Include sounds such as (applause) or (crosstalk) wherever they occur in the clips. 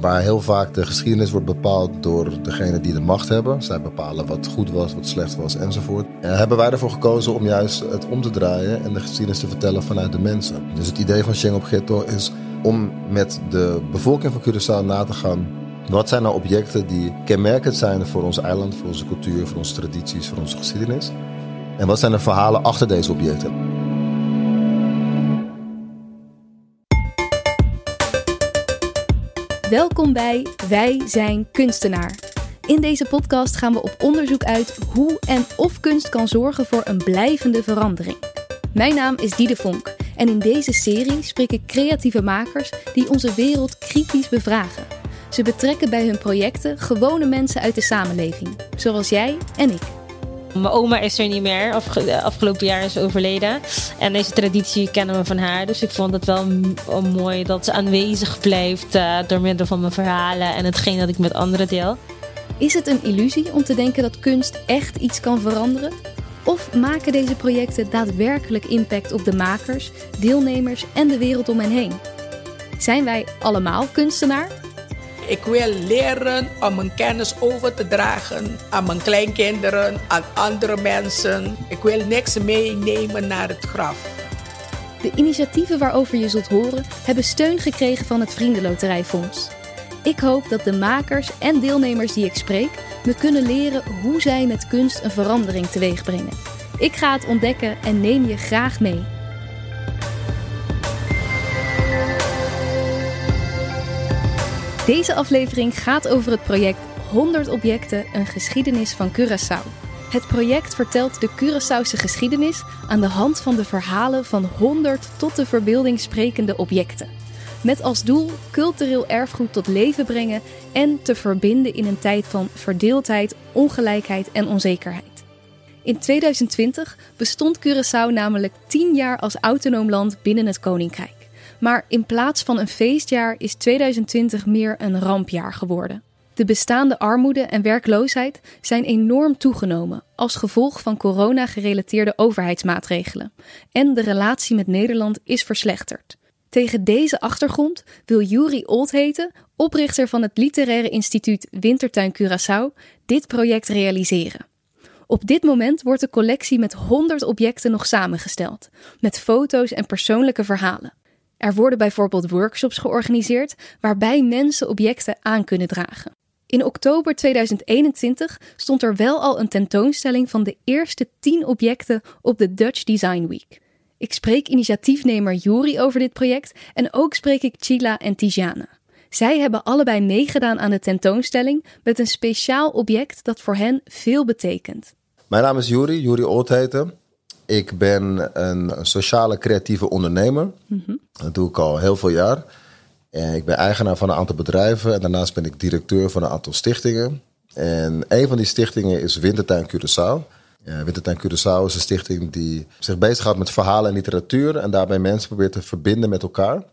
Waar heel vaak de geschiedenis wordt bepaald door degene die de macht hebben. Zij bepalen wat goed was, wat slecht was enzovoort. En hebben wij ervoor gekozen om juist het om te draaien en de geschiedenis te vertellen vanuit de mensen. Dus het idee van Sheng op Ghetto is om met de bevolking van Curaçao na te gaan. Wat zijn nou objecten die kenmerkend zijn voor ons eiland, voor onze cultuur, voor onze tradities, voor onze geschiedenis? En wat zijn de verhalen achter deze objecten? Welkom bij Wij zijn kunstenaar. In deze podcast gaan we op onderzoek uit hoe en of kunst kan zorgen voor een blijvende verandering. Mijn naam is Diede Vonk en in deze serie spreek ik creatieve makers die onze wereld kritisch bevragen. Ze betrekken bij hun projecten gewone mensen uit de samenleving, zoals jij en ik. Mijn oma is er niet meer. afgelopen jaar is overleden. En deze traditie kennen we van haar. Dus ik vond het wel mooi dat ze aanwezig blijft uh, door middel van mijn verhalen en hetgeen dat ik met anderen deel. Is het een illusie om te denken dat kunst echt iets kan veranderen? Of maken deze projecten daadwerkelijk impact op de makers, deelnemers en de wereld om hen heen? Zijn wij allemaal kunstenaar? Ik wil leren om mijn kennis over te dragen aan mijn kleinkinderen, aan andere mensen. Ik wil niks meenemen naar het graf. De initiatieven waarover je zult horen hebben steun gekregen van het Vriendenloterijfonds. Ik hoop dat de makers en deelnemers die ik spreek me kunnen leren hoe zij met kunst een verandering teweeg brengen. Ik ga het ontdekken en neem je graag mee. Deze aflevering gaat over het project 100 objecten, een geschiedenis van Curaçao. Het project vertelt de Curaçaose geschiedenis aan de hand van de verhalen van 100 tot de verbeelding sprekende objecten. Met als doel cultureel erfgoed tot leven brengen en te verbinden in een tijd van verdeeldheid, ongelijkheid en onzekerheid. In 2020 bestond Curaçao namelijk 10 jaar als autonoom land binnen het Koninkrijk. Maar in plaats van een feestjaar is 2020 meer een rampjaar geworden. De bestaande armoede en werkloosheid zijn enorm toegenomen als gevolg van corona-gerelateerde overheidsmaatregelen. En de relatie met Nederland is verslechterd. Tegen deze achtergrond wil Juri Oldheten, oprichter van het literaire instituut Wintertuin Curaçao, dit project realiseren. Op dit moment wordt de collectie met 100 objecten nog samengesteld, met foto's en persoonlijke verhalen. Er worden bijvoorbeeld workshops georganiseerd waarbij mensen objecten aan kunnen dragen. In oktober 2021 stond er wel al een tentoonstelling van de eerste 10 objecten op de Dutch Design Week. Ik spreek initiatiefnemer Juri over dit project en ook spreek ik Chila en Tijana. Zij hebben allebei meegedaan aan de tentoonstelling met een speciaal object dat voor hen veel betekent. Mijn naam is Juri, Juri Ootheten. Ik ben een sociale creatieve ondernemer. Dat doe ik al heel veel jaar. En ik ben eigenaar van een aantal bedrijven en daarnaast ben ik directeur van een aantal stichtingen. En een van die stichtingen is Wintertuin Curaçao. Wintertuin Curaçao is een stichting die zich bezighoudt met verhalen en literatuur en daarbij mensen probeert te verbinden met elkaar.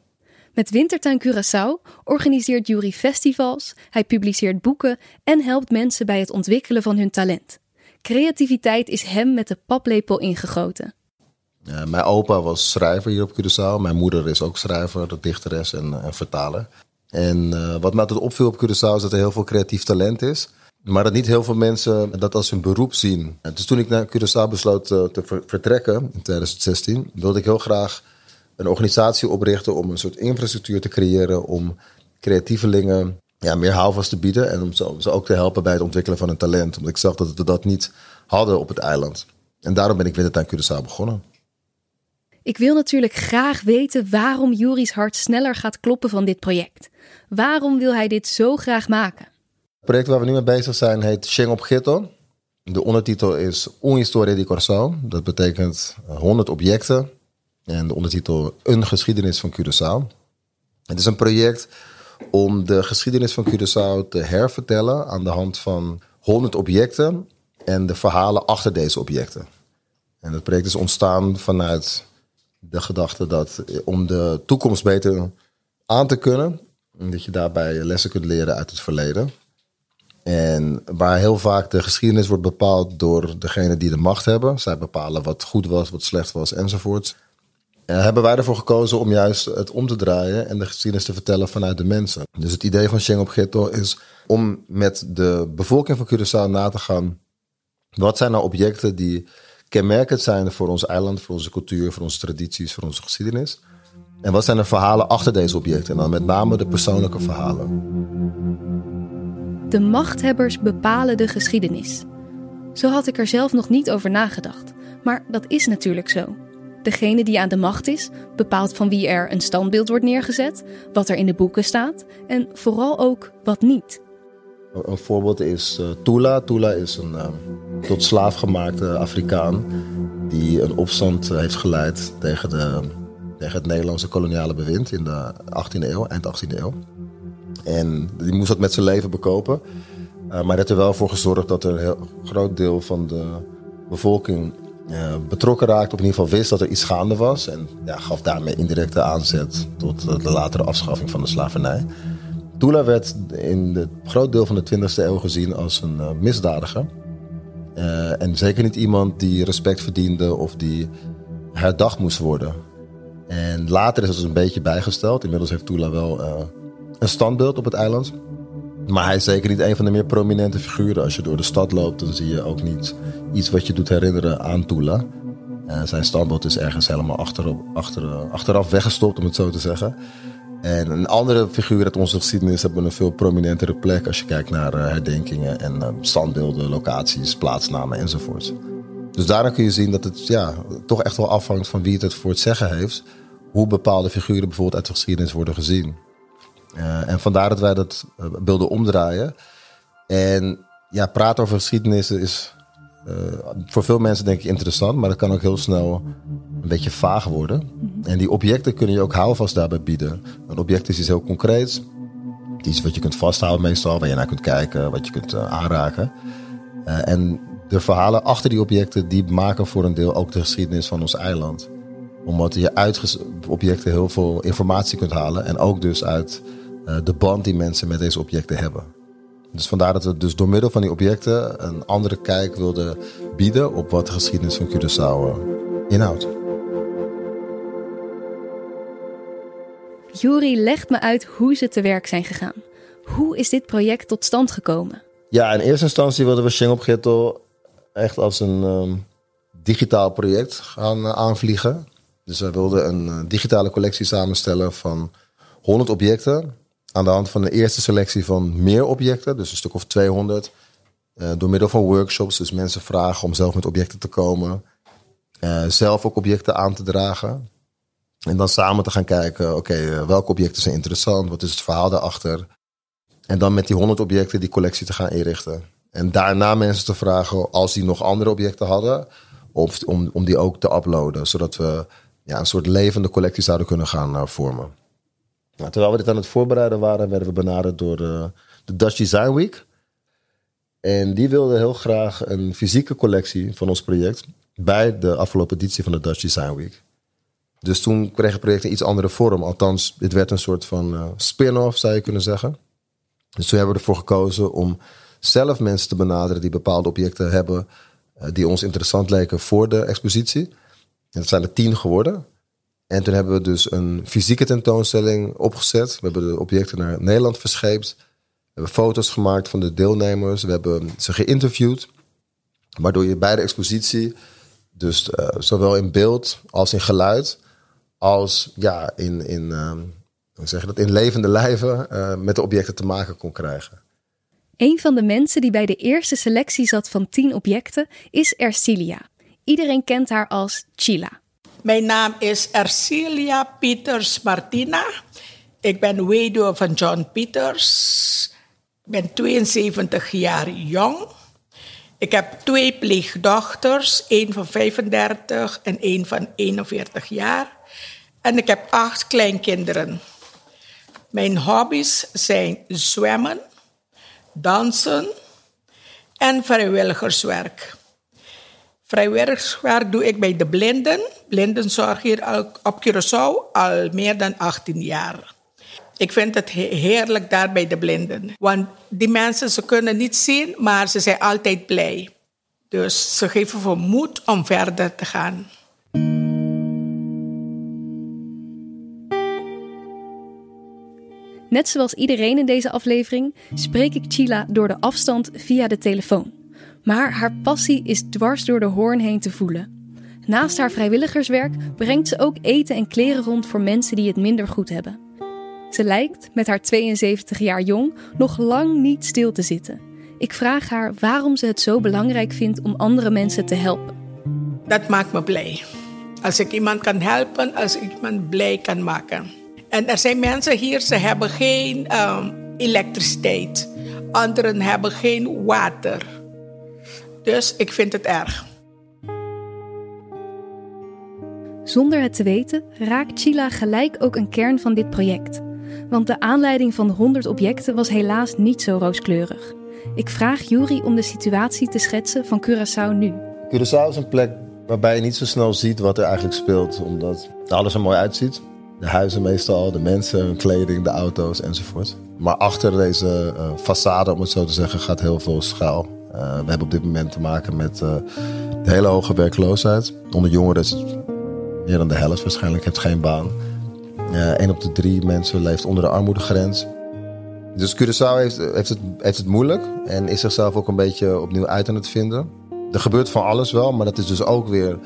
Met Wintertuin Curaçao organiseert Jury festivals, hij publiceert boeken en helpt mensen bij het ontwikkelen van hun talent. Creativiteit is hem met de paplepel ingegoten. mijn opa was schrijver hier op Curaçao. Mijn moeder is ook schrijver, dichteres en, vertaler. En uh, wat mij tot opviel op Curaçao is dat er heel veel creatief talent is. Maar dat niet heel veel mensen dat als hun beroep zien. dus toen ik naar Curaçao besloot uh, te vertrekken in 2016, wilde ik heel graag een organisatie oprichten om een soort infrastructuur te creëren om creatievelingen ja, meer houvast te bieden. En om ze, ook te helpen bij het ontwikkelen van een talent. Omdat ik zag dat we dat niet hadden op het eiland. En daarom ben ik Wintertuin Curaçao begonnen. Ik wil natuurlijk graag weten waarom Juris hart sneller gaat kloppen van dit project. Waarom wil hij dit zo graag maken? Het project waar we nu mee bezig zijn heet Sheng op Ghetto. De ondertitel is Un Historia di Curaçao. Dat betekent 100 objecten. En de ondertitel Een geschiedenis van Curaçao. Het is een project om de geschiedenis van Curaçao te hervertellen aan de hand van 100 objecten en de verhalen achter deze objecten. En het project is ontstaan vanuit de gedachte dat om de toekomst beter aan te kunnen, dat je daarbij lessen kunt leren uit het verleden. En waar heel vaak de geschiedenis wordt bepaald door degene die de macht hebben. Zij bepalen wat goed was, wat slecht was enzovoort. Uh, hebben wij ervoor gekozen om juist het om te draaien en de geschiedenis te vertellen vanuit de mensen. Dus het idee van Sheng op Ghetto is om met de bevolking van Curaçao na te gaan. Wat zijn nou objecten die kenmerkend zijn voor ons eiland, voor onze cultuur, voor onze tradities, voor onze geschiedenis? En wat zijn de verhalen achter deze objecten? En dan met name de persoonlijke verhalen. De machthebbers bepalen de geschiedenis. Zo had ik er zelf nog niet over nagedacht, maar dat is natuurlijk zo. Degene die aan de macht is, bepaalt van wie er een standbeeld wordt neergezet, wat er in de boeken staat en vooral ook wat niet. Een voorbeeld is uh, Tula. Tula is een uh, tot slaaf gemaakte Afrikaan die een opstand heeft geleid tegen, de, tegen het Nederlandse koloniale bewind in de 18e eeuw, eind 18e eeuw. En die moest dat met zijn leven bekopen. Uh, maar dat er wel voor gezorgd dat er een heel groot deel van de bevolking uh, betrokken raakte. Of in ieder geval wist dat er iets gaande was. En ja, gaf daarmee indirecte aanzet tot de latere afschaffing van de slavernij. Tula werd in het groot deel van de 20e eeuw gezien als een uh, misdadiger. en zeker niet iemand die respect verdiende of die herdacht moest worden. En later is het dus een beetje bijgesteld. Inmiddels heeft Tula wel een standbeeld op het eiland. Maar hij is zeker niet een van de meer prominente figuren. Als je door de stad loopt, dan zie je ook niet iets wat je doet herinneren aan Tula. Uh, zijn standbeeld is ergens helemaal achterop, achter, achteraf weggestopt, om het zo te zeggen. En een andere figuur uit onze geschiedenis hebben een veel prominentere plek als je kijkt naar uh, herdenkingen en uh, standbeelden, locaties, plaatsnamen enzovoort. Dus daarom kun je zien dat het ja, toch echt wel afhangt van wie het, voor het zeggen heeft. Hoe bepaalde figuren bijvoorbeeld uit de geschiedenis worden gezien. En vandaar dat wij dat wilden omdraaien. En ja, praten over geschiedenis is uh, voor veel mensen denk ik interessant, maar dat kan ook heel snel een beetje vaag worden. En die objecten kunnen je ook houvast daarbij bieden. Een object is iets heel concreets. Iets wat je kunt vasthouden meestal, waar je naar kunt kijken, wat je kunt aanraken. en de verhalen achter die objecten, die maken voor een deel ook de geschiedenis van ons eiland. Omdat je uit objecten heel veel informatie kunt halen. En ook dus uit de band die mensen met deze objecten hebben. Dus vandaar dat we dus door middel van die objecten een andere kijk wilden bieden op wat de geschiedenis van Curaçao uh, inhoudt. Juri legt me uit hoe ze te werk zijn gegaan. Hoe is dit project tot stand gekomen? Ja, in eerste instantie wilden we Sheng op Ghetto echt als een um, digitaal project gaan uh, aanvliegen. Dus we wilden een digitale collectie samenstellen van 100 objecten aan de hand van de eerste selectie van meer objecten, dus een stuk of 200, uh, door middel van workshops, dus mensen vragen om zelf met objecten te komen, uh, zelf ook objecten aan te dragen. En dan samen te gaan kijken, oké, uh, welke objecten zijn interessant, wat is het verhaal daarachter. En dan met die 100 objecten die collectie te gaan inrichten. En daarna mensen te vragen, als die nog andere objecten hadden, of, om, om die ook te uploaden, zodat we ja, een soort levende collectie zouden kunnen gaan vormen. Terwijl we dit aan het voorbereiden waren, werden we benaderd door de, de Dutch Design Week. En die wilde heel graag een fysieke collectie van ons project bij de afgelopen editie van de Dutch Design Week. Dus toen kreeg het project een iets andere vorm. Althans, dit werd een soort van uh, spin-off, zou je kunnen zeggen. Dus toen hebben we ervoor gekozen om zelf mensen te benaderen die bepaalde objecten hebben uh, die ons interessant leken voor de expositie. En dat zijn er tien geworden. En toen hebben we dus een fysieke tentoonstelling opgezet. We hebben de objecten naar Nederland verscheept. We hebben foto's gemaakt van de deelnemers. We hebben ze geïnterviewd. Waardoor je bij de expositie, dus uh, zowel in beeld als in geluid, als ja, in, in, uh, hoe zeg dat, in levende lijven uh, met de objecten te maken kon krijgen. Een van de mensen die bij de eerste selectie zat van tien objecten is Ercilia. Iedereen kent haar als Chila. Mijn naam is Ercilia Pieters Martina. Ik ben weduwe van John Pieters. Ik ben 72 jaar jong. Ik heb twee pleegdochters, één van 35 en één van 41 jaar. En ik heb acht kleinkinderen. Mijn hobby's zijn zwemmen, dansen en vrijwilligerswerk. Vrijwilligerswerk doe ik bij de blinden. Blindenzorg hier op Curaçao al meer dan 18 jaar. Ik vind het heerlijk daar bij de blinden. Want die mensen, ze kunnen niet zien, maar ze zijn altijd blij. Dus ze geven voor moed om verder te gaan. Net zoals iedereen in deze aflevering spreek ik Chila door de afstand via de telefoon. Maar haar passie is dwars door de hoorn heen te voelen. Naast haar vrijwilligerswerk brengt ze ook eten en kleren rond voor mensen die het minder goed hebben. Ze lijkt, met haar 72 jaar jong, nog lang niet stil te zitten. Ik vraag haar waarom ze het zo belangrijk vindt om andere mensen te helpen. Dat maakt me blij. Als ik iemand kan helpen, als ik iemand blij kan maken. En er zijn mensen hier, ze hebben geen um, elektriciteit. Anderen hebben geen water. Dus ik vind het erg. Zonder het te weten raakt Chila gelijk ook een kern van dit project. Want de aanleiding van de 100 objecten was helaas niet zo rooskleurig. Ik vraag Juri om de situatie te schetsen van Curaçao nu. Curaçao is een plek waarbij je niet zo snel ziet wat er eigenlijk speelt, omdat alles er mooi uitziet. De huizen meestal, de mensen, hun kleding, de auto's enzovoort. Maar achter deze uh, façade, om het zo te zeggen, gaat heel veel schuil. Uh, we hebben op dit moment te maken met uh, de hele hoge werkloosheid. Onder jongeren is het meer dan de helft waarschijnlijk, heeft geen baan. Een op de drie mensen leeft onder de armoedegrens. Dus Curaçao heeft, het, het moeilijk en is zichzelf ook een beetje opnieuw uit aan het vinden. Er gebeurt van alles wel, maar dat is dus ook weer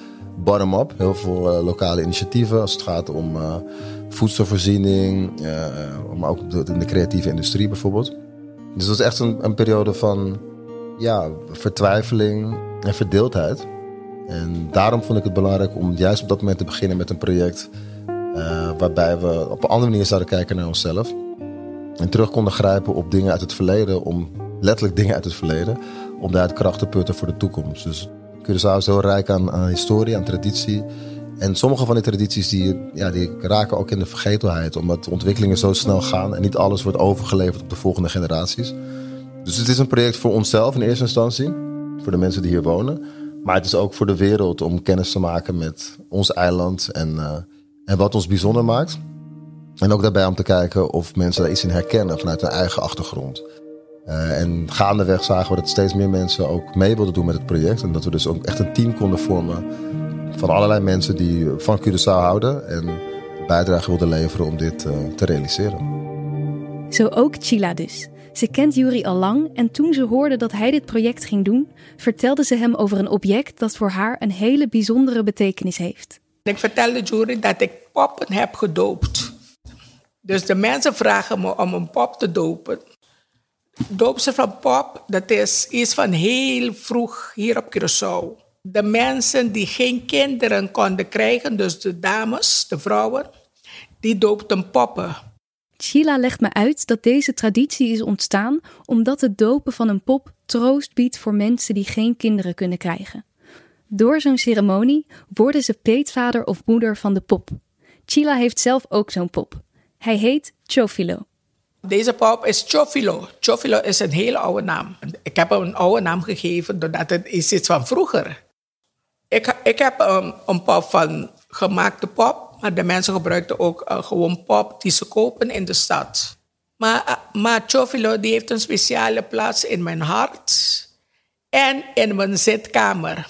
bottom-up. Heel veel lokale initiatieven als het gaat om voedselvoorziening, maar ook de, in de creatieve industrie bijvoorbeeld. Dus dat is echt een, een periode van ja, vertwijfeling en verdeeldheid. En daarom vond ik het belangrijk om juist op dat moment te beginnen met een project waarbij we op een andere manier zouden kijken naar onszelf. En terug konden grijpen op dingen uit het verleden, om letterlijk dingen uit het verleden, om daaruit kracht te putten voor de toekomst. Dus Curaçao is heel rijk aan, aan historie, aan traditie. En sommige van die tradities die, ja, die raken ook in de vergetelheid, omdat de ontwikkelingen zo snel gaan en niet alles wordt overgeleverd op de volgende generaties. Dus het is een project voor onszelf in eerste instantie, voor de mensen die hier wonen. Maar het is ook voor de wereld om kennis te maken met ons eiland en, uh, en wat ons bijzonder maakt. En ook daarbij om te kijken of mensen daar iets in herkennen vanuit hun eigen achtergrond. Uh, en gaandeweg zagen we dat steeds meer mensen ook mee wilden doen met het project. En dat we dus ook echt een team konden vormen van allerlei mensen die van Curaçao houden. En bijdrage wilden leveren om dit uh, te realiseren. Zo ook Chila dus. Ze kent Yuri al lang en toen ze hoorde dat hij dit project ging doen, vertelde ze hem over een object dat voor haar een hele bijzondere betekenis heeft. Ik vertelde Yuri dat ik poppen heb gedoopt. Dus de mensen vragen me om een pop te dopen. Doopse van pop, dat is iets van heel vroeg hier op Curaçao. De mensen die geen kinderen konden krijgen, dus de dames, de vrouwen, die doopten poppen. Sheila legt me uit dat deze traditie is ontstaan omdat het dopen van een pop troost biedt voor mensen die geen kinderen kunnen krijgen. Door zo'n ceremonie worden ze peetvader of moeder van de pop. Chila heeft zelf ook zo'n pop. Hij heet Chofilo. Deze pop is Chofilo. Chofilo is een hele oude naam. Ik heb hem een oude naam gegeven doordat het is iets van vroeger. Ik, ik heb um, een pop van gemaakte pop, maar de mensen gebruikten ook uh, gewoon pop die ze kopen in de stad. Maar, uh, maar die heeft een speciale plaats in mijn hart en in mijn zitkamer.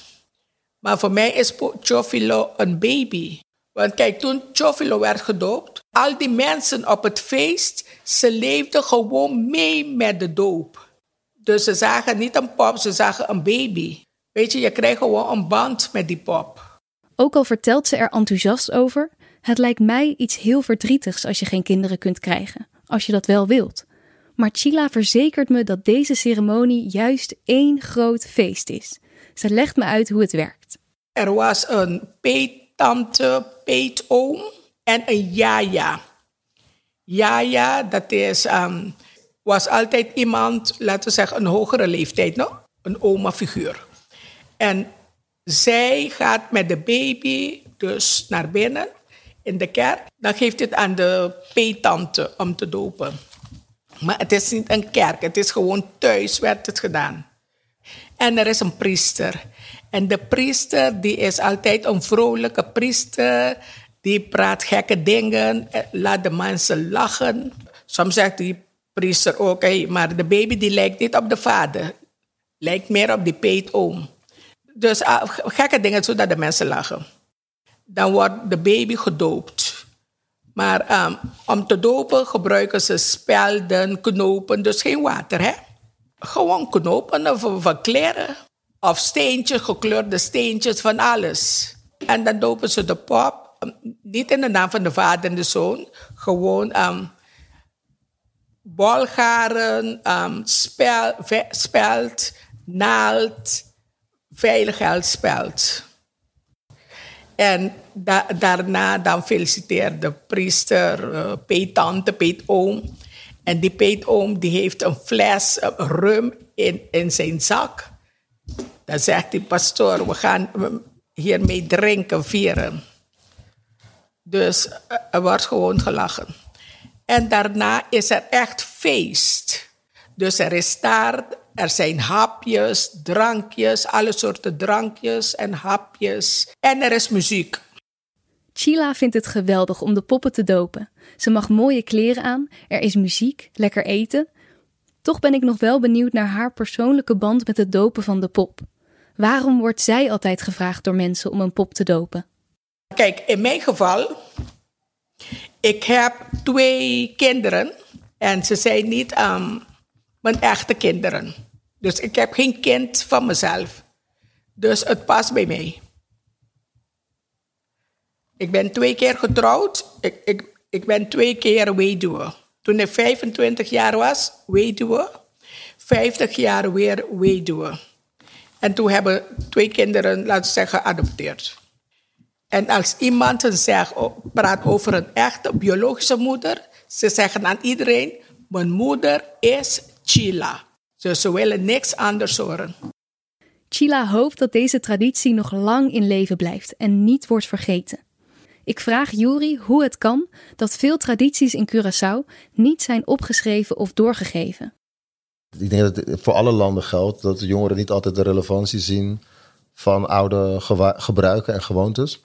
Maar voor mij is Chofilo een baby. Want kijk, toen Chofilo werd gedoopt, al die mensen op het feest, ze leefden gewoon mee met de doop. Dus ze zagen niet een pop, ze zagen een baby. Weet je, je krijgt gewoon een band met die pop. Ook al vertelt ze er enthousiast over, het lijkt mij iets heel verdrietigs als je geen kinderen kunt krijgen, als je dat wel wilt. Maar Chila verzekert me dat deze ceremonie juist één groot feest is. Ze legt me uit hoe het werkt. Er was een peettante, peetoom en een jaja. Jaja, dat is, um, was altijd iemand, laten we zeggen, een hogere leeftijd, no? een oma-figuur. En zij gaat met de baby dus naar binnen in de kerk. Dan geeft het aan de peetante om te dopen. Maar het is niet een kerk, het is gewoon thuis werd het gedaan. En er is een priester. En de priester die is altijd een vrolijke priester. Die praat gekke dingen, eh, laat de mensen lachen. Soms zegt die priester ook, maar de baby die lijkt niet op de vader. Lijkt meer op die peetoom. Dus uh, gekke dingen zodat de mensen lachen. Dan wordt de baby gedoopt. Maar ehm, om te dopen gebruiken ze spelden, knopen, dus geen water, hè? Gewoon knopen of, kleren. Of steentjes, gekleurde steentjes, van alles. En dan dopen ze de pop, ehm, niet in de naam van de vader en de zoon, gewoon um, bolgaren, um, spel, speld, naald, veiligheidsspeld. En da daarna dan feliciteert de priester, uh, peetante, peetoom. En die peetoom die heeft een fles uh, rum in, in zijn zak. Dan zegt die pastoor, we gaan hiermee drinken, vieren. Dus uh, er wordt gewoon gelachen. En daarna is er echt feest. Dus er is taart, er zijn hapjes, drankjes, alle soorten drankjes en hapjes. En er is muziek. Chila vindt het geweldig om de poppen te dopen. Ze mag mooie kleren aan, er is muziek, lekker eten. Toch ben ik nog wel benieuwd naar haar persoonlijke band met het dopen van de pop. Waarom wordt zij altijd gevraagd door mensen om een pop te dopen? Kijk, in mijn geval, ik heb twee kinderen en ze zijn niet um, mijn echte kinderen. Dus ik heb geen kind van mezelf. Dus het past bij mij. Ik ben twee keer getrouwd. Ik, ik, ik ben twee keer weduwe. Toen ik 25 jaar was, weduwe. 50 jaar weer weduwe. En toen hebben twee kinderen, laten we zeggen, geadopteerd. En als iemand zegt, praat over een echte biologische moeder, ze zeggen aan iedereen: Mijn moeder is Chila. Dus ze willen niks anders horen. Chila hoopt dat deze traditie nog lang in leven blijft en niet wordt vergeten. Ik vraag Juri hoe het kan dat veel tradities in Curaçao niet zijn opgeschreven of doorgegeven. Ik denk dat het voor alle landen geldt dat de jongeren niet altijd de relevantie zien van oude gebruiken en gewoontes.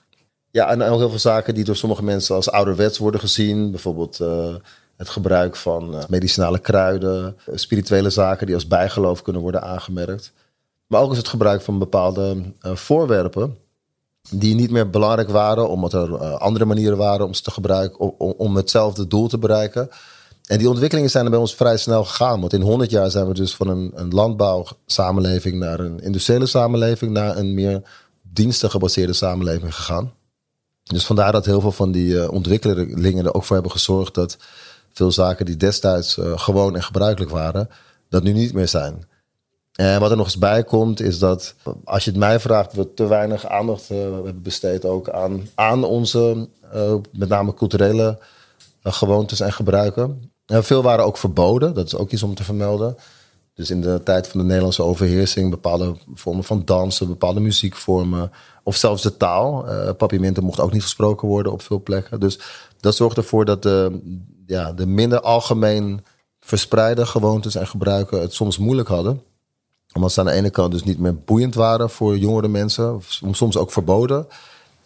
Ja, en ook heel veel zaken die door sommige mensen als ouderwets worden gezien. Bijvoorbeeld uh, het gebruik van uh, medicinale kruiden, spirituele zaken die als bijgeloof kunnen worden aangemerkt. Maar ook is het gebruik van bepaalde uh, voorwerpen die niet meer belangrijk waren, omdat er andere manieren waren om ze te gebruiken om, hetzelfde doel te bereiken. En die ontwikkelingen zijn er bij ons vrij snel gegaan. Want in 100 jaar zijn we dus van een, een landbouwsamenleving naar een industriële samenleving, naar een meer dienstengebaseerde samenleving gegaan. Dus vandaar dat heel veel van die ontwikkelingen er ook voor hebben gezorgd dat veel zaken die destijds uh, gewoon en gebruikelijk waren, dat nu niet meer zijn. En wat er nog eens bij komt, is dat als je het mij vraagt, we te weinig aandacht uh, hebben besteed ook aan, aan onze, met name culturele gewoontes en gebruiken. En veel waren ook verboden, dat is ook iets om te vermelden. Dus in de tijd van de Nederlandse overheersing, bepaalde vormen van dansen, bepaalde muziekvormen. Of zelfs de taal. Uh, mocht ook niet gesproken worden op veel plekken. Dus dat zorgt ervoor dat de, ja, de minder algemeen verspreide gewoontes en gebruiken het soms moeilijk hadden. Omdat ze aan de ene kant dus niet meer boeiend waren voor jongere mensen. Soms ook verboden.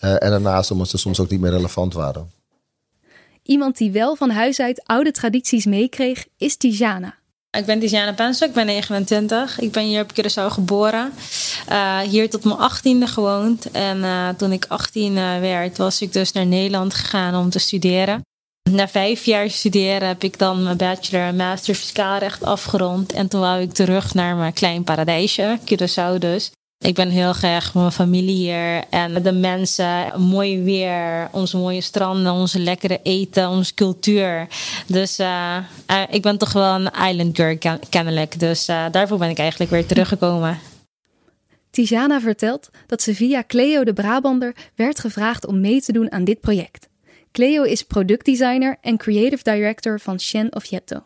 Uh, en daarnaast omdat ze soms ook niet meer relevant waren. Iemand die wel van huis uit oude tradities meekreeg, is Tijana. Ik ben Tiziana Pensel, ik ben 29. Ik ben hier op Curaçao geboren. Uh, hier tot mijn 18e gewoond. En uh, toen ik 18 uh, werd, was ik dus naar Nederland gegaan om te studeren. Na vijf jaar studeren heb ik dan mijn bachelor en master fiscaal recht afgerond. En toen wou ik terug naar mijn klein paradijsje, Curaçao dus. Ik ben heel graag met mijn familie hier en de mensen, mooi weer, onze mooie stranden, onze lekkere eten, onze cultuur. Dus uh, uh, ik ben toch wel een island girl ken kennelijk. Dus uh, daarvoor ben ik eigenlijk weer teruggekomen. Tijana vertelt dat ze via Cleo de Brabander werd gevraagd om mee te doen aan dit project. Cleo is productdesigner en creative director van Shen of Yetto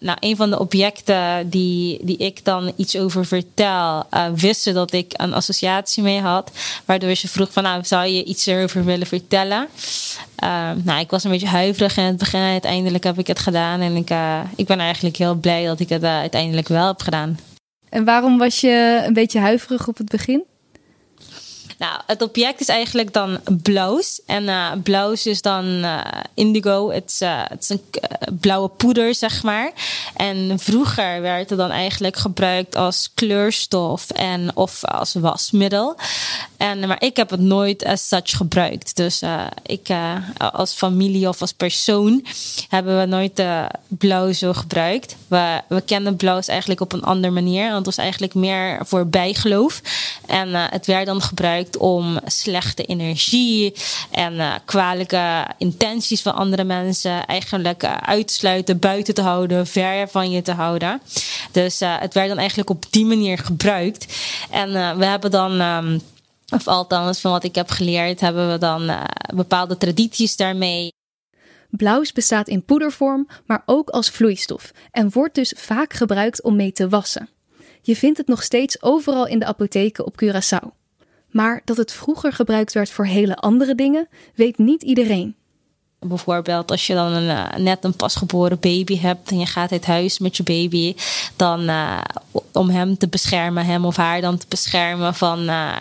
nou, een van de objecten die, die ik dan iets over vertel, uh, wisten dat ik een associatie mee had. Waardoor ze vroeg van, nou, zou je iets erover willen vertellen? Uh, nou, ik was een beetje huiverig in het begin. Uiteindelijk heb ik het gedaan. En ik, uh, ik ben eigenlijk heel blij dat ik het uiteindelijk wel heb gedaan. En waarom was je een beetje huiverig op het begin? Nou, het object is eigenlijk dan blauws. En uh, blauws is dan uh, indigo. Het, uh, het is een blauwe poeder, zeg maar. En vroeger werd het dan eigenlijk gebruikt als kleurstof en of als wasmiddel. En, maar ik heb het nooit as such gebruikt. Dus ik als familie of als persoon hebben we nooit blauw zo gebruikt. We, we kennen blauw eigenlijk op een andere manier. Want het was eigenlijk meer voor bijgeloof. En het werd dan gebruikt om slechte energie en kwalijke intenties van andere mensen eigenlijk uit te sluiten, buiten te houden, ver van je te houden. Dus het werd dan eigenlijk op die manier gebruikt. En we hebben dan. Um, of althans, van wat ik heb geleerd, hebben we dan uh, bepaalde tradities daarmee. Blauws bestaat in poedervorm, maar ook als vloeistof en wordt dus vaak gebruikt om mee te wassen. Je vindt het nog steeds overal in de apotheken op Curaçao. Maar dat het vroeger gebruikt werd voor hele andere dingen, weet niet iedereen. Bijvoorbeeld als je dan een, uh, net een pasgeboren baby hebt en je gaat uit huis met je baby, dan uh, om hem te beschermen, hem of haar dan te beschermen van uh,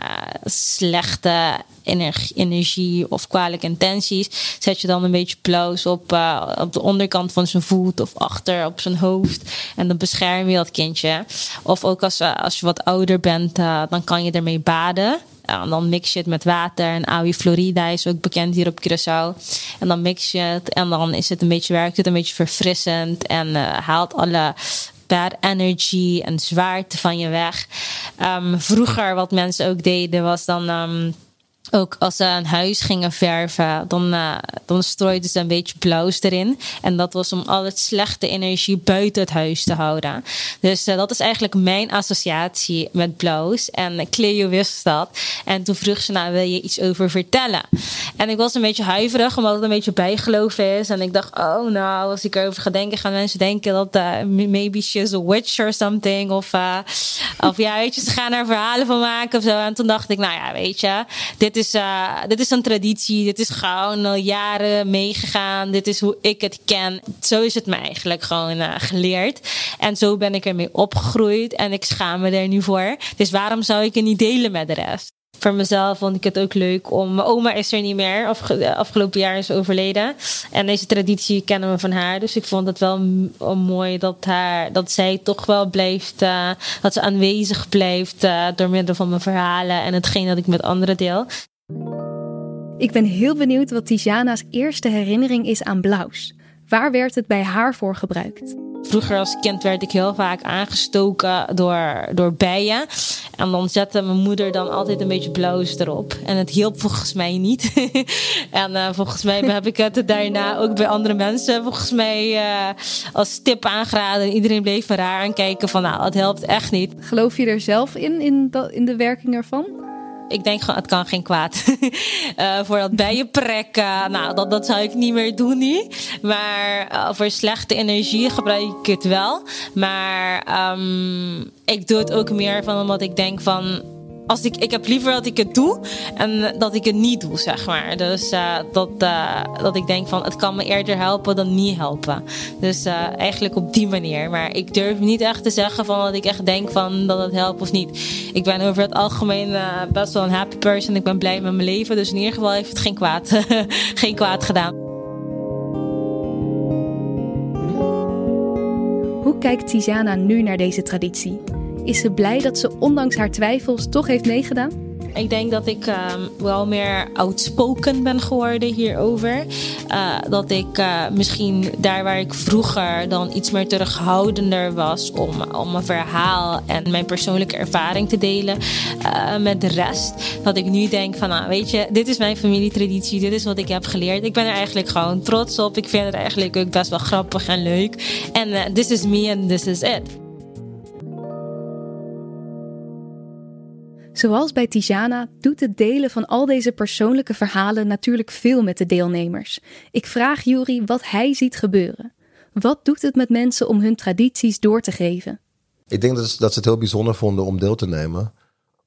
slechte energie, energie, of kwalijke intenties, zet je dan een beetje plaus op, op de onderkant van zijn voet of achter op zijn hoofd en dan bescherm je dat kindje. Of ook als, als je wat ouder bent, dan kan je ermee baden. En dan mix je het met water. En Awi Florida is ook bekend hier op Curaçao. En dan mix je het. En dan is het een beetje, werkt het een beetje verfrissend. En uh, haalt alle bad energy en zwaarte van je weg. Um, vroeger, wat mensen ook deden, was dan. Um, ook als ze een huis gingen verven, dan, uh, dan strooiden ze een beetje blauws erin. En dat was om al het slechte energie buiten het huis te houden. Dus uh, dat is eigenlijk mijn associatie met blauws. En Cleo wist dat. En toen vroeg ze, nou wil je iets over vertellen? En ik was een beetje huiverig, omdat het een beetje bijgeloof is. En ik dacht, oh nou, als ik erover ga denken, gaan mensen denken dat uh, maybe she's a witch or something. Of, of ja, weet je, ze gaan er verhalen van maken of zo. En toen dacht ik, nou ja, weet je, dit is, uh, dit is een traditie. Dit is gewoon al jaren meegegaan. Dit is hoe ik het ken. Zo is het me eigenlijk gewoon uh, geleerd. En zo ben ik ermee opgegroeid. En ik schaam me er nu voor. Dus waarom zou ik het niet delen met de rest? Voor mezelf vond ik het ook leuk om. Mijn oma is er niet meer. Afge afgelopen jaar is overleden. En deze traditie kennen we van haar. Dus ik vond het wel mooi dat, haar, dat zij toch wel blijft. Uh, dat ze aanwezig blijft uh, door middel van mijn verhalen en hetgeen dat ik met anderen deel. Ik ben heel benieuwd wat Tijana's eerste herinnering is aan Blauws. Waar werd het bij haar voor gebruikt? Vroeger als kind werd ik heel vaak aangestoken door, door bijen. En dan zette mijn moeder dan altijd een beetje blauws erop. En het hielp volgens mij niet. (laughs) en uh, volgens mij heb ik het daarna ook bij andere mensen volgens mij uh, als tip aangeraden. Iedereen bleef me raar aankijken van nou, het helpt echt niet. Geloof je er zelf in, in, in de werking ervan? Ik denk gewoon, het kan geen kwaad. uh, (laughs) voor dat bijenprekken, nou, dat, dat zou ik niet meer doen nu. Maar uh, voor slechte energie gebruik ik het wel. Maar um, ik doe het ook meer van omdat ik denk van als ik, ik heb liever dat ik het doe en dat ik het niet doe, zeg maar. Dus uh, dat, uh, dat ik denk van het kan me eerder helpen dan niet helpen. Dus uh, eigenlijk op die manier. Maar ik durf niet echt te zeggen van dat ik echt denk van dat het helpt of niet. Ik ben over het algemeen best wel een happy person. Ik ben blij met mijn leven. Dus in ieder geval heeft het geen kwaad, (laughs) geen kwaad gedaan. Hoe kijkt Tijana nu naar deze traditie? Is ze blij dat ze ondanks haar twijfels toch heeft meegedaan? Ik denk dat ik um, wel meer outspoken ben geworden hierover. Uh, dat ik uh, misschien daar waar ik vroeger dan iets meer terughoudender was om, om een verhaal en mijn persoonlijke ervaring te delen uh, met de rest. Dat ik nu denk van, nou weet je, dit is mijn familietraditie, dit is wat ik heb geleerd. Ik ben er eigenlijk gewoon trots op. Ik vind het eigenlijk ook best wel grappig en leuk. En this is me and this is it. Zoals bij Tijana doet het delen van al deze persoonlijke verhalen natuurlijk veel met de deelnemers. Ik vraag Juri wat hij ziet gebeuren. Wat doet het met mensen om hun tradities door te geven? Ik denk dat, ze het heel bijzonder vonden om deel te nemen.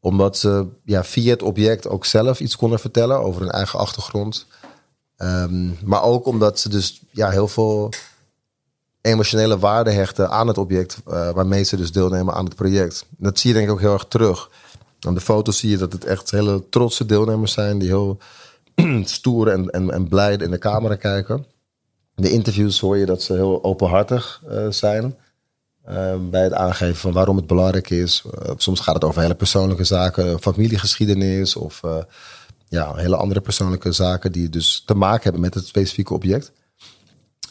Omdat ze ja, via het object ook zelf iets konden vertellen over hun eigen achtergrond. Um, maar ook omdat ze dus ja, heel veel emotionele waarde hechten aan het object. Uh, waarmee ze dus deelnemen aan het project. Dat zie je denk ik ook heel erg terug. Aan de foto's zie je dat het echt hele trotse deelnemers zijn die heel (clears throat) stoer en, en, en blij in de camera kijken. In de interviews hoor je dat ze heel openhartig uh, zijn. eh, bij het aangeven van waarom het belangrijk is. Eh, soms gaat het over hele persoonlijke zaken, familiegeschiedenis of uh, ja, hele andere persoonlijke zaken die dus te maken hebben met het specifieke object.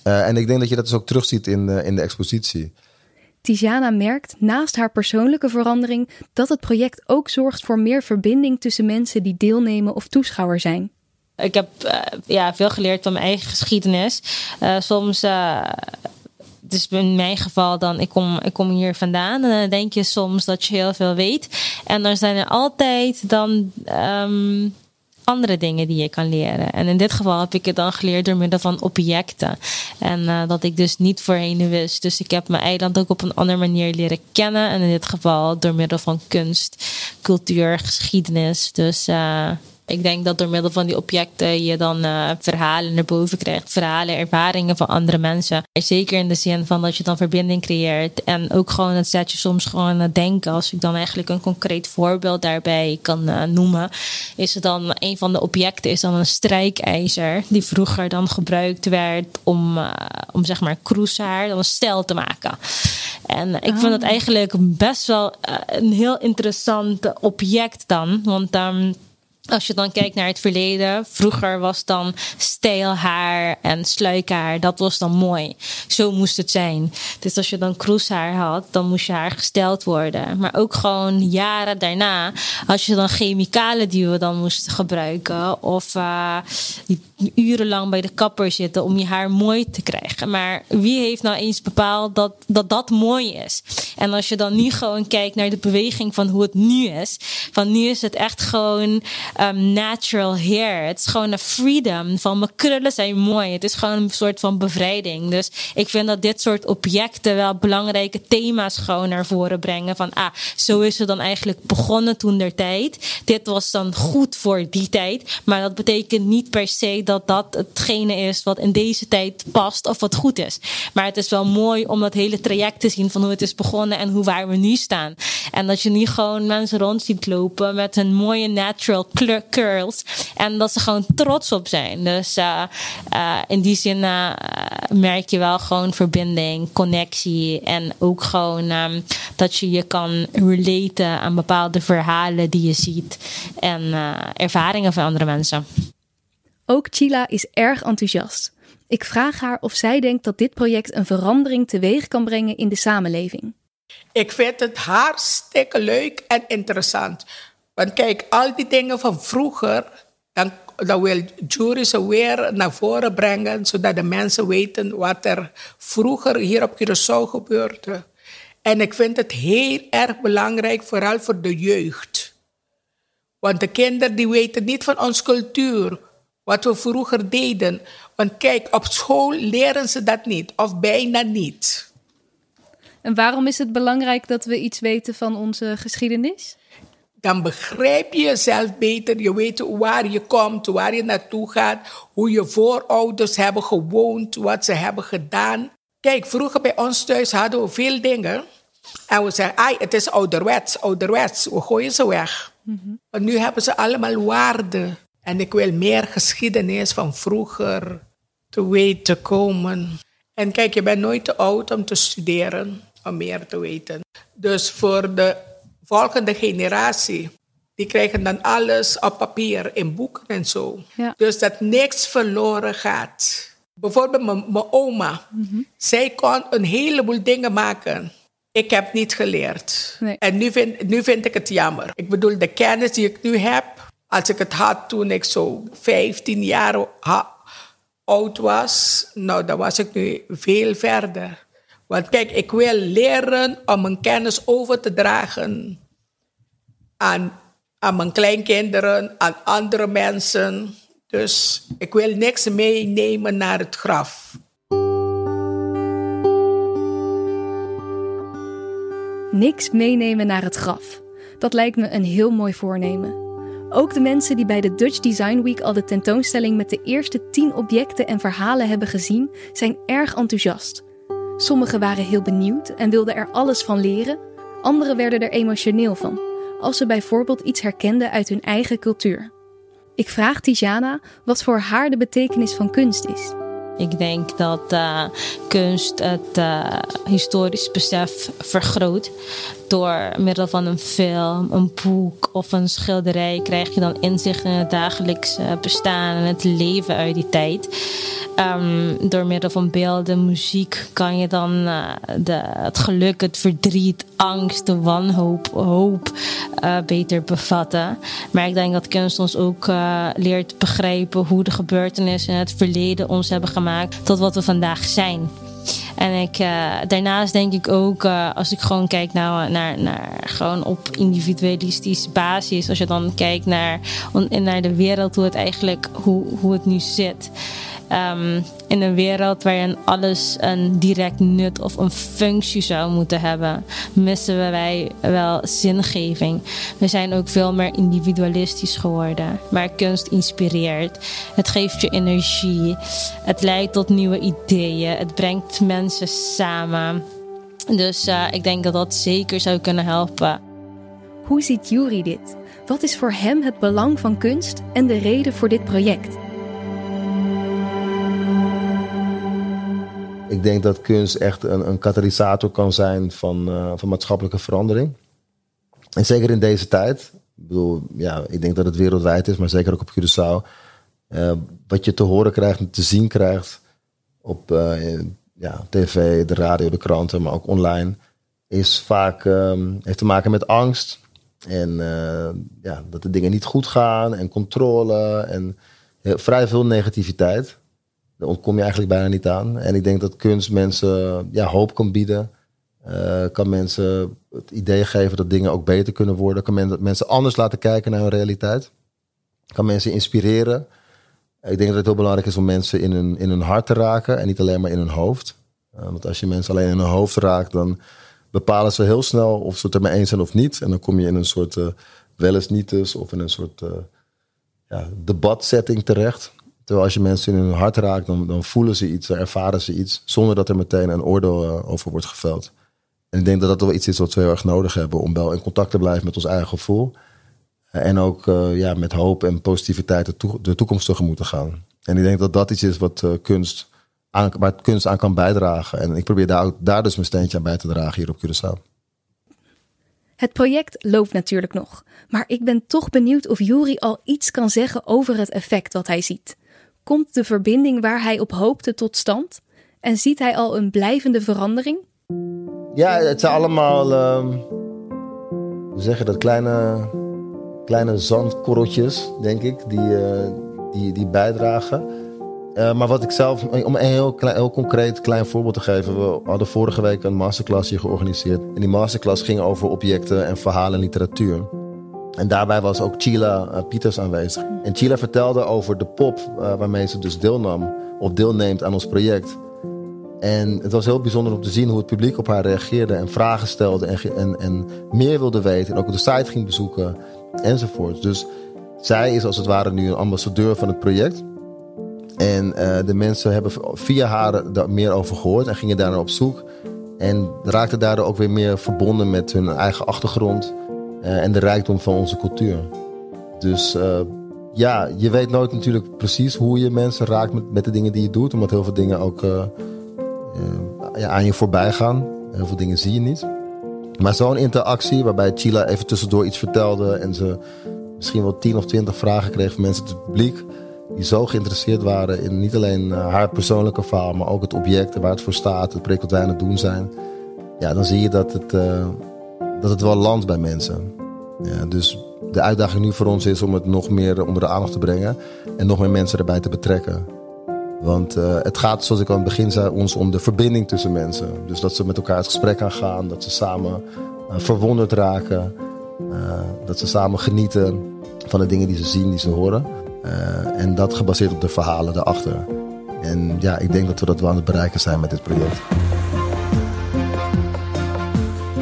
en ik denk dat je dat dus ook terugziet in, in de expositie. Tijana merkt naast haar persoonlijke verandering dat het project ook zorgt voor meer verbinding tussen mensen die deelnemen of toeschouwer zijn. Ik heb ja, veel geleerd van mijn eigen geschiedenis. soms dus in mijn geval dan, ik kom, ik kom hier vandaan en dan denk je soms dat je heel veel weet. En dan zijn er altijd dan um, andere dingen die je kan leren. En in dit geval heb ik het dan geleerd door middel van objecten. En uh, dat ik dus niet voorheen wist. Dus ik heb mijn eiland ook op een andere manier leren kennen. En in dit geval door middel van kunst, cultuur, geschiedenis. Dus uh, ik denk dat door middel van die objecten je dan uh, verhalen naar boven krijgt. Verhalen, ervaringen van andere mensen. Zeker in de zin van dat je dan verbinding creëert. En ook gewoon het zet je soms gewoon aan het denken. Als ik dan eigenlijk een concreet voorbeeld daarbij kan uh, noemen. Is het dan een van de objecten is dan een strijkijzer. Die vroeger dan gebruikt werd om, uh, om zeg maar kroeshaar, dan een stijl te maken. En ik vind het ah. eigenlijk best wel een heel interessant object dan. Want um, als je dan kijkt naar het verleden, vroeger was dan steelhaar en sluikhaar, dat was dan mooi. Zo moest het zijn. Dus als je dan kroeshaar had, dan moest je haar gesteld worden. Maar ook gewoon jaren daarna, als je dan chemicalen die we dan moesten gebruiken, of uh, urenlang bij de kapper zitten om je haar mooi te krijgen. Maar wie heeft nou eens bepaald dat dat, dat mooi is? En als je dan nu gewoon kijkt naar de beweging van hoe het nu is, van nu is het echt gewoon um, natural hair. Het is gewoon een freedom van mijn krullen zijn mooi. Het is gewoon een soort van bevrijding. Dus ik vind dat dit soort objecten wel belangrijke thema's gewoon naar voren brengen. Van ah, zo is het dan eigenlijk begonnen toen der tijd. Dit was dan goed voor die tijd. Maar dat betekent niet per se dat dat hetgene is wat in deze tijd past of wat goed is. Maar het is wel mooi om dat hele traject te zien van hoe het is begonnen en hoe waar we nu staan. En dat je nu gewoon mensen rond ziet lopen met een mooie natural curls. En dat ze gewoon trots op zijn. Dus uh, uh, in die zin uh, merk je wel gewoon verbinding, connectie. En ook gewoon um, dat je je kan relaten aan bepaalde verhalen die je ziet. En ervaringen van andere mensen. Ook Chila is erg enthousiast. Ik vraag haar of zij denkt dat dit project een verandering teweeg kan brengen in de samenleving. Ik vind het hartstikke leuk en interessant. Want kijk, al die dingen van vroeger, dan, dan wil jury ze weer naar voren brengen, zodat de mensen weten wat er vroeger hier op Curaçao gebeurde. En ik vind het heel erg belangrijk, vooral voor de jeugd. Want de kinderen die weten niet van onze cultuur, wat we vroeger deden. Want kijk, op school leren ze dat niet, of bijna niet. En waarom is het belangrijk dat we iets weten van onze geschiedenis? Dan begrijp je jezelf beter. Je weet waar je komt, waar je naartoe gaat, hoe je voorouders hebben gewoond, wat ze hebben gedaan. Kijk, vroeger bij ons thuis hadden we veel dingen. En we zeggen, ai, het is ouderwets, ouderwets. We gooien ze weg. Mm Maar nu hebben ze allemaal waarde. En ik wil meer geschiedenis van vroeger te weten komen. En kijk, je bent nooit te oud om te studeren, om meer te weten. Dus voor de volgende generatie, die krijgen dan alles op papier, in boeken en zo. Dus dat niks verloren gaat. Bijvoorbeeld mijn oma. Mhm. Zij kon een heleboel dingen maken. Ik heb niet geleerd. En nu vind, nu vind ik het jammer. Ik bedoel, de kennis die ik nu heb, als ik het had toen ik zo 15 jaar oud was, nou, dan was ik nu veel verder. Want kijk, ik wil leren om mijn kennis over te dragen aan, aan mijn kleinkinderen, aan andere mensen. Dus ik wil niks meenemen naar het graf. Niks meenemen naar het graf. Dat lijkt me een heel mooi voornemen. Ook de mensen die bij de Dutch Design Week al de tentoonstelling met de eerste 10 objecten en verhalen hebben gezien, zijn erg enthousiast. Sommigen waren heel benieuwd en wilden er alles van leren, anderen werden er emotioneel van, als ze bijvoorbeeld iets herkenden uit hun eigen cultuur. Ik vraag Tijana wat voor haar de betekenis van kunst is. Ik denk dat uh, kunst het uh, historisch besef vergroot. Door middel van een film, een boek of een schilderij krijg je dan inzicht in het dagelijks bestaan en het leven uit die tijd. Um, door middel van beelden, muziek kan je dan uh, de, het geluk, het verdriet, angst, de wanhoop, hoop beter bevatten. Maar ik denk dat kunst ons ook leert begrijpen hoe de gebeurtenissen in het verleden ons hebben gemaakt tot wat we vandaag zijn. En ik, uh, daarnaast denk ik ook, uh, als ik gewoon kijk nou, naar, naar gewoon op individualistische basis, als je dan kijkt naar, naar de wereld, hoe het eigenlijk, hoe, hoe het nu zit. Um, in een wereld waarin alles een direct nut of een functie zou moeten hebben, missen wij wel zingeving. We zijn ook veel meer individualistisch geworden. Maar kunst inspireert. Het geeft je energie. Het leidt tot nieuwe ideeën. Het brengt mensen samen. Dus uh, ik denk dat dat zeker zou kunnen helpen. Hoe ziet Juri dit? Wat is voor hem het belang van kunst en de reden voor dit project? Ik denk dat kunst echt een, een katalysator kan zijn van, uh, van maatschappelijke verandering. En zeker in deze tijd. Ik ja, ik denk dat het wereldwijd is, maar zeker ook op Curaçao. Uh, wat je te horen krijgt en te zien krijgt op uh, ja, tv, de radio, de kranten, maar ook online, is vaak, um, heeft te maken met angst. En ja, dat de dingen niet goed gaan en controle en vrij veel negativiteit. Daar ontkom je eigenlijk bijna niet aan. En ik denk dat kunst mensen ja, hoop kan bieden. Uh, kan mensen het idee geven dat dingen ook beter kunnen worden. Kan men, mensen anders laten kijken naar hun realiteit. Kan mensen inspireren. Ik denk dat het heel belangrijk is om mensen in hun, in hun hart te raken en niet alleen maar in hun hoofd. Uh, want als je mensen alleen in hun hoofd raakt, dan bepalen ze heel snel of ze het ermee eens zijn of niet. En dan kom je in een soort uh, wel eens niet of in een soort ja, debatsetting terecht. Terwijl als je mensen in hun hart raakt, dan, voelen ze iets, ervaren ze iets, zonder dat er meteen een oordeel uh, over wordt geveld. En ik denk dat dat wel iets is wat we heel erg nodig hebben om wel in contact te blijven met ons eigen gevoel. En ook uh, ja, met hoop en positiviteit de, to de, toekomst tegemoet te gaan. En ik denk dat dat iets is wat kunst aan, waar kunst aan kan bijdragen. En ik probeer daar, daar dus mijn steentje aan bij te dragen hier op Curaçao. Het project loopt natuurlijk nog, maar ik ben toch benieuwd of Juri al iets kan zeggen over het effect wat hij ziet. Komt de verbinding waar hij op hoopte tot stand? En ziet hij al een blijvende verandering? Ja, het zijn allemaal, we zeggen dat, kleine, kleine zandkorreltjes, denk ik, die, uh, die, die bijdragen. Uh, maar wat ik zelf, om een heel, klein, heel concreet klein voorbeeld te geven. We hadden vorige week een masterclass hier georganiseerd. En die masterclass ging over objecten en verhalen en literatuur. En daarbij was ook Chila uh, Pieters aanwezig. En Chila vertelde over de pop uh, waarmee ze dus deelnam of deelneemt aan ons project. En het was heel bijzonder om te zien hoe het publiek op haar reageerde en vragen stelde en, en, en meer wilde weten. En ook de site ging bezoeken enzovoort. Dus zij is als het ware nu een ambassadeur van het project. En uh, de mensen hebben via haar daar meer over gehoord en gingen daarna op zoek. En raakten daardoor ook weer meer verbonden met hun eigen achtergrond en de rijkdom van onze cultuur. Dus uh, ja, je weet nooit natuurlijk precies hoe je mensen raakt met, met de dingen die je doet, omdat heel veel dingen ook ja, aan je voorbij gaan. Heel veel dingen zie je niet. Maar zo'n interactie waarbij Chila even tussendoor iets vertelde en ze misschien wel tien of twintig vragen kreeg van mensen uit het publiek. Die zo geïnteresseerd waren in niet alleen haar persoonlijke verhaal, maar ook het object waar het voor staat, het project wat wij aan het doen zijn. Ja, dan zie je dat het, dat het wel landt bij mensen. Ja, dus de uitdaging nu voor ons is om het nog meer onder de aandacht te brengen en nog meer mensen erbij te betrekken. Want uh, het gaat, zoals ik aan het begin zei, ons om de verbinding tussen mensen. Dus dat ze met elkaar het gesprek aan gaan, dat ze samen uh, verwonderd raken, uh, dat ze samen genieten van de dingen die ze zien, die ze horen. en dat gebaseerd op de verhalen daarachter. En ja, ik denk dat we dat wel aan het bereiken zijn met dit project.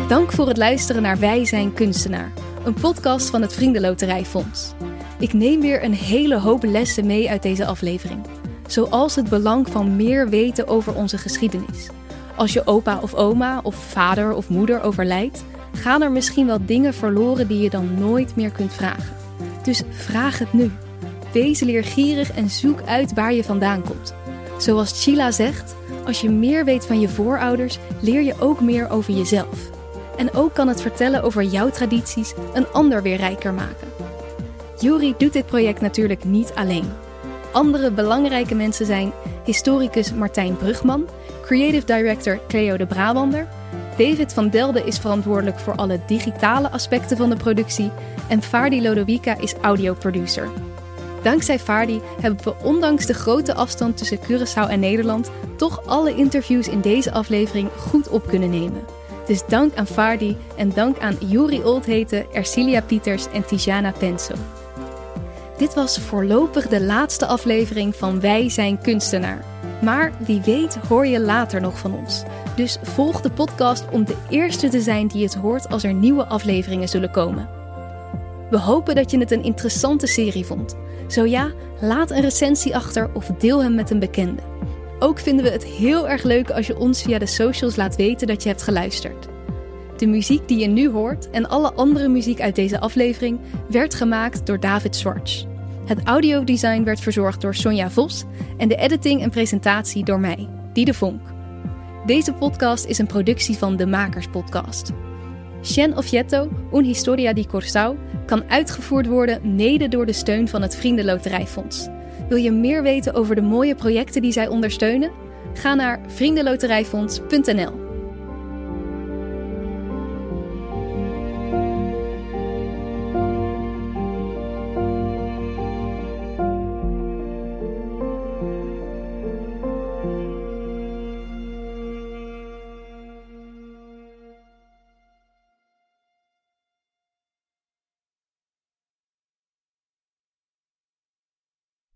Dank voor het luisteren naar Wij zijn kunstenaar, een podcast van het Vriendenloterijfonds. Ik neem weer een hele hoop lessen mee uit deze aflevering. Zoals het belang van meer weten over onze geschiedenis. Als je opa of oma of vader of moeder overlijdt, gaan er misschien wel dingen verloren die je dan nooit meer kunt vragen. Dus vraag het nu. Wees leergierig en zoek uit waar je vandaan komt. Zoals Chila zegt, als je meer weet van je voorouders, leer je ook meer over jezelf. En ook kan het vertellen over jouw tradities een ander weer rijker maken. Juri doet dit project natuurlijk niet alleen. Andere belangrijke mensen zijn historicus Martijn Brugman, creative director Cleo de Brabander, David van Delden is verantwoordelijk voor alle digitale aspecten van de productie en Fardi Lodovica is audioproducer. Dankzij Fardi hebben we ondanks de grote afstand tussen Curaçao en Nederland toch alle interviews in deze aflevering goed op kunnen nemen. Dus dank aan Fardi en dank aan Juri Oldheten, Ercilia Pieters en Tijana Penso. Dit was voorlopig de laatste aflevering van Wij zijn kunstenaar. Maar wie weet hoor je later nog van ons. Dus volg de podcast om de eerste te zijn die het hoort als er nieuwe afleveringen zullen komen. We hopen dat je het een interessante serie vond. Zo ja, laat een recensie achter of deel hem met een bekende. Ook vinden we het heel erg leuk als je ons via de socials laat weten dat je hebt geluisterd. De muziek die je nu hoort en alle andere muziek uit deze aflevering werd gemaakt door David Swartz. Het audiodesign werd verzorgd door Sonja Vos en de editing en presentatie door mij, Diede Vonk. Deze podcast is een productie van de Makers Podcast. Shen Offietto, Un Historia di Corsau, kan uitgevoerd worden mede door de steun van het Vriendenloterijfonds. Wil je meer weten over de mooie projecten die zij ondersteunen? Ga naar vriendenloterijfonds.nl.